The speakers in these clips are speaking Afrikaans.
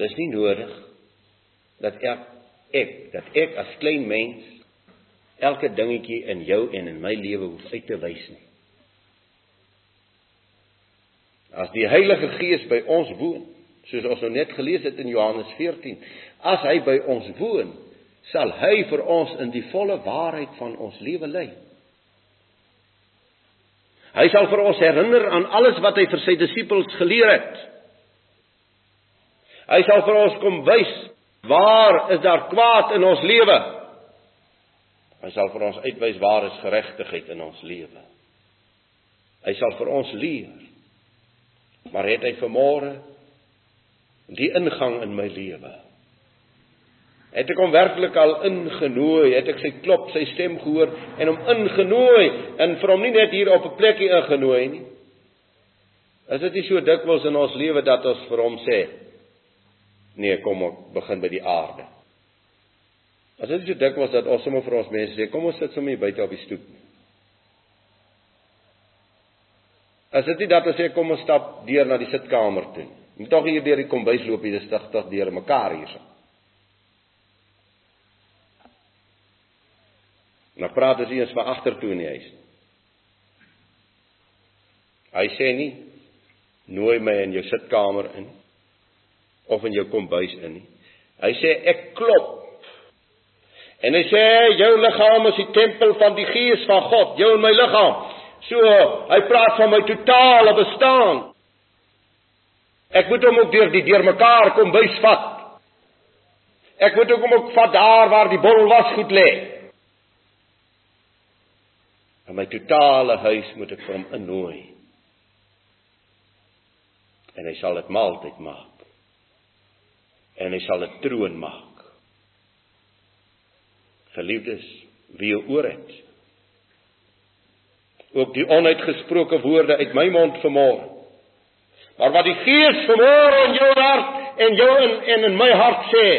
Dis nie nodig dat ek ek dat ek as klein mens elke dingetjie in jou en in my lewe hoef uit te wys nie. As die Heilige Gees by ons woon, soos ons nou net gelees het in Johannes 14, as hy by ons woon, sal hy vir ons in die volle waarheid van ons lewe lei. Hy sal vir ons herinner aan alles wat hy vir sy disippels geleer het. Hy sal vir ons kom wys waar is daar kwaad in ons lewe? Hy sal vir ons uitwys waar is geregtigheid in ons lewe. Hy sal vir ons leer. Maar het hy vanmôre die ingang in my lewe? Het ek hom werklik al ingenooi? Het ek sy klop, sy stem gehoor en hom ingenooi en vir hom nie net hier op 'n plekkie ingenooi nie? Is dit nie so dikwels in ons lewe dat ons vir hom sê: "Nee, kom ons begin by die aarde." As dit so dikwels dat ons sommer vir ons mense sê: "Kom ons sit sommer hier buite op die stoep." As dit nie dat ons sê kom ons stap deur na die sitkamer toe. Moet tog hier deur die kombuis loop hier, dis stigtig deur mekaar hierso. Nou praat as eens van agtertoe in die huis. Hy sê nie nooi my in jou sitkamer in of in jou kombuis in nie. Hy sê ek klop. En hy sê jou liggaam is die tempel van die Gees van God, jou en my liggaam. So, hy praat van my totale bestaan. Ek moet hom ook deur die deurmekaar kom bysvat. Ek moet hom ook vat daar waar die bottel was goed lê. In my totale huis moet ek vir hom innooi. En hy sal dit maaltyd maak. En hy sal dit troon maak. Geliefdes, wie oor het. Ook die onuitgesproke woorde uit my mond vanmôre. Maar wat die Gees vanmôre in jou hart en jou in en in my hart sê.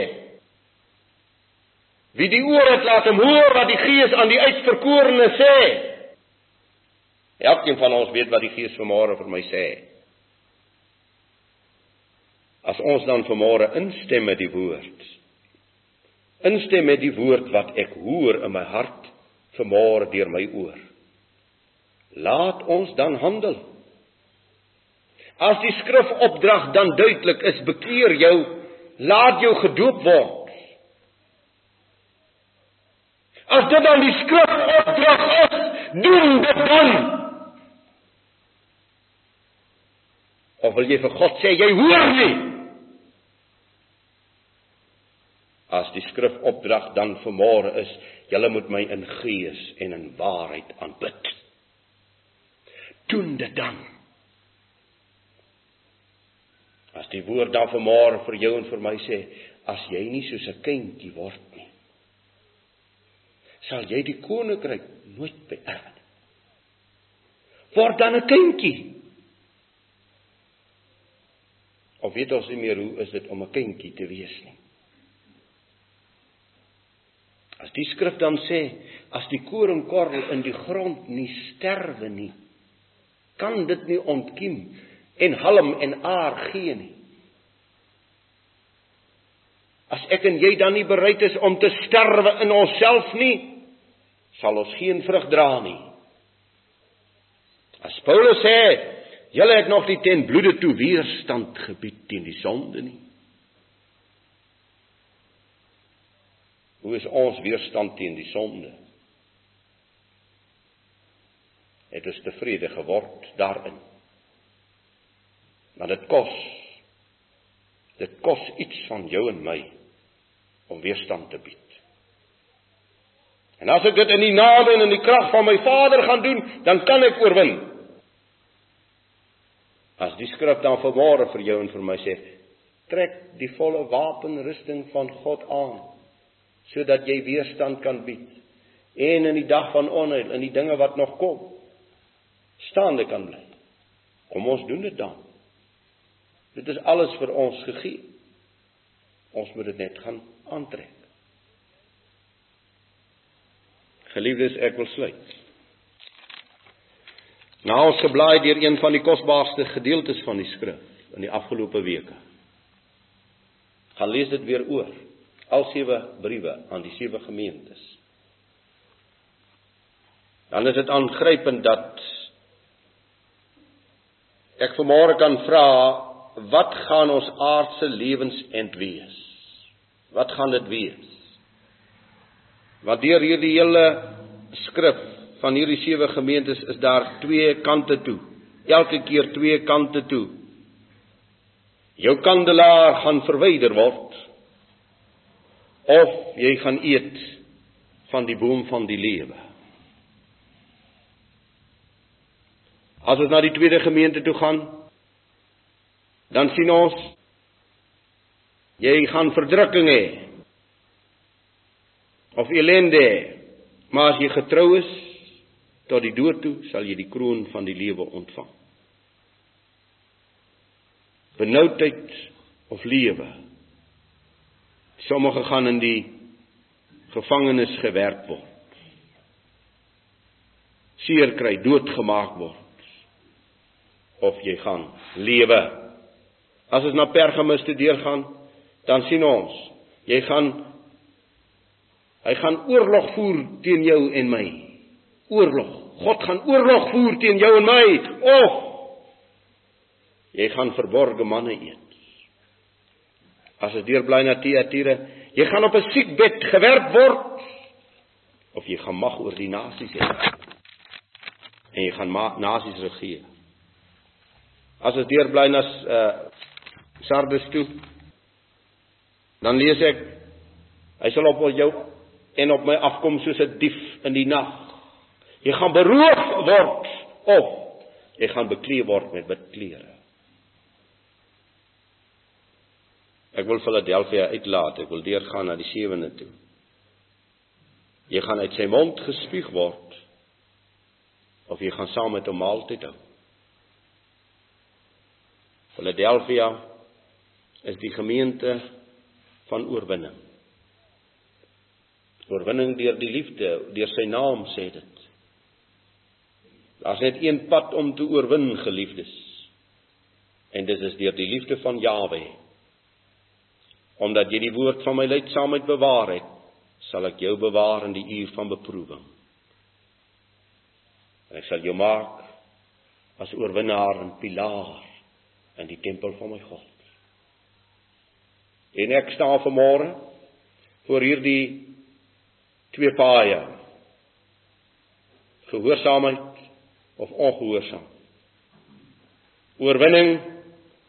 Wie die oor het laat hom hoor wat die Gees aan die uitverkorene sê. Elkeen van ons weet wat die Gees vanmôre vir my sê. As ons dan vanmôre instem met die woord. Instem met die woord wat ek hoor in my hart vanmôre deur my oor. Laat ons dan handel. As die skrifopdrag dan duidelik is, bekeer jou, laat jou gedoop word. As dit dan die skrifopdrag is, doen dit dan. Of wil jy vir God sê jy hoor nie? As die skrifopdrag dan vanmôre is, julle moet my in gees en in waarheid aanbid. Doen dit dan. As die woord dan vanmôre vir jou en vir my sê, as jy nie soos 'n kindjie word nie, sal jy die koninkryk nooit beerf nie. Word dan 'n kindjie. Of weet ons nie meer hoe is dit om 'n kindjie te wees nie. As die skrif dan sê as die koringkorrel in die grond nie sterwe nie, kan dit nie ontkiem en halm en aar gee nie. As ek en jy dan nie bereid is om te sterwe in onsself nie, sal ons geen vrug dra nie. As Paulus sê, Julle het nog nie ten bloede toe weerstand gebied teen die sonde nie. Hoe is ons weerstand teen die sonde? Het ons tevrede geword daarin? Maar dit kos dit kos iets van jou en my om weerstand te bied. En as ek dit in die naam en in die krag van my Vader gaan doen, dan kan ek oorwin. As die skrif dan vanmôre vir jou en vir my sê, trek die volle wapenrusting van God aan sodat jy weerstand kan bied en in die dag van onheil en die dinge wat nog kom staande kan bly. Kom ons doen dit dan. Dit is alles vir ons gegee. Ons moet dit net gaan aantrek. Geliefdes, ek wil sluit. Nou ons geblaai deur een van die kosbaarste gedeeltes van die skrif in die afgelope weke. Gaan lees dit weer oor. Al sewe briewe aan die sewe gemeentes. Dan is dit aangrypend dat ek vanmôre kan vra wat gaan ons aardse lewens end wees? Wat gaan dit wees? Want deur hierdie hele skrif van hierdie sewe gemeentes is daar twee kante toe. Elke keer twee kante toe. Jou kandelaar gaan verwyder word of jy gaan eet van die boom van die lewe. As ons na die tweede gemeente toe gaan, dan sien ons jy gaan verdrukking hê of ellende, maar as jy getrou is tot die dood toe, sal jy die kroon van die lewe ontvang. Benoudheid of lewe. Sommige gaan in die gevangenis gewerk word. Seer kry, doodgemaak word of jy gaan lewe. As ons na Pergamus toe deurgaan, dan sien ons, jy gaan hy gaan oorlog voer teen jou en my. Oorlog. God gaan oorlog voer teen jou en my. Of jy gaan verborgde manne eet. As dit deurbly na Tiatire, jy gaan op 'n siekbed gewerp word of jy gaan mag oor die nasies hê. En jy gaan nasies regeer. As ons deurbly na uh Sardes toe, dan lees ek hy sal op jou en op my afkom soos 'n dief in die nag. Jy gaan beroof word of jy gaan bekleed word met wit klere. Ek wil Philadelphia uitlaat. Ek wil deurgaan na die sewende toe. Jy gaan uit sy mond gespieg word of jy gaan saam met hom maaltyd hou. Philadelphia is die gemeente van oorwinning. Oorwinning deur die liefde, deur sy naam sê dit. Daar's net een pad om te oorwin, geliefdes. En dit is deur die liefde van Jawe. Omdat jy die woord van my leidsaamheid bewaar het, sal ek jou bewaar in die uur van beproewing. En ek sal jou maak as oorwinnaar en pilaar in die tempel van my God. En ek staan vanmôre voor hierdie twee paaie. Gehoorsaamheid of ongehoorsaam. Oorwinning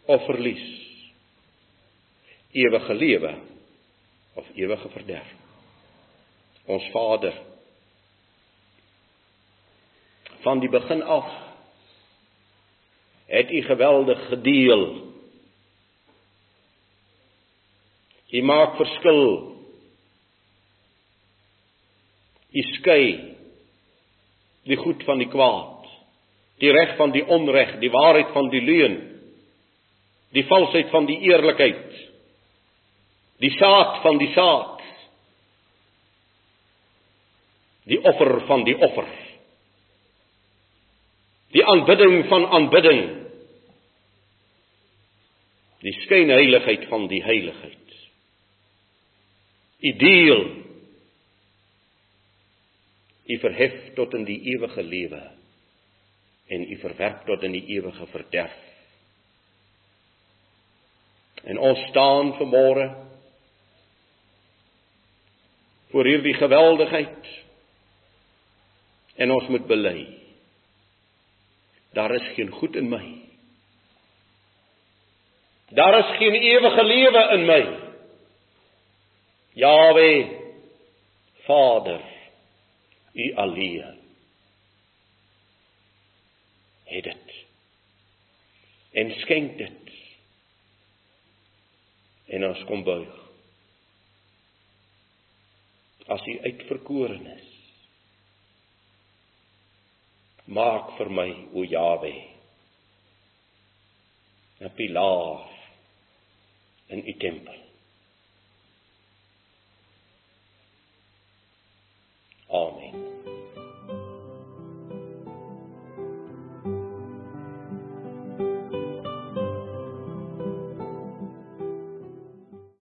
of verlies. Ewige lewe of ewige verderf. Ons Vader van die begin af het u geweldig gedeel. U maak verskil. U skei die goed van die kwaad, die reg van die onreg, die waarheid van die leuen, die valsheid van die eerlikheid, die saad van die saad, die offer van die offer, die aanbidding van aanbidding die skynheiligheid van die heiligheid. U deel u verhef tot in die ewige lewe en u verwerp tot in die ewige verderf. En ons staan vanmôre voor hierdie geweldigheid en ons moet bely. Daar is geen goed in my Daar is geen ewige lewe in my. Jawe Vader, U alleen. Het dit. En skenk dit. En ons kom buig. As U uitverkoren is. Maak vir my o Jawe 'n pilaar in u tempel.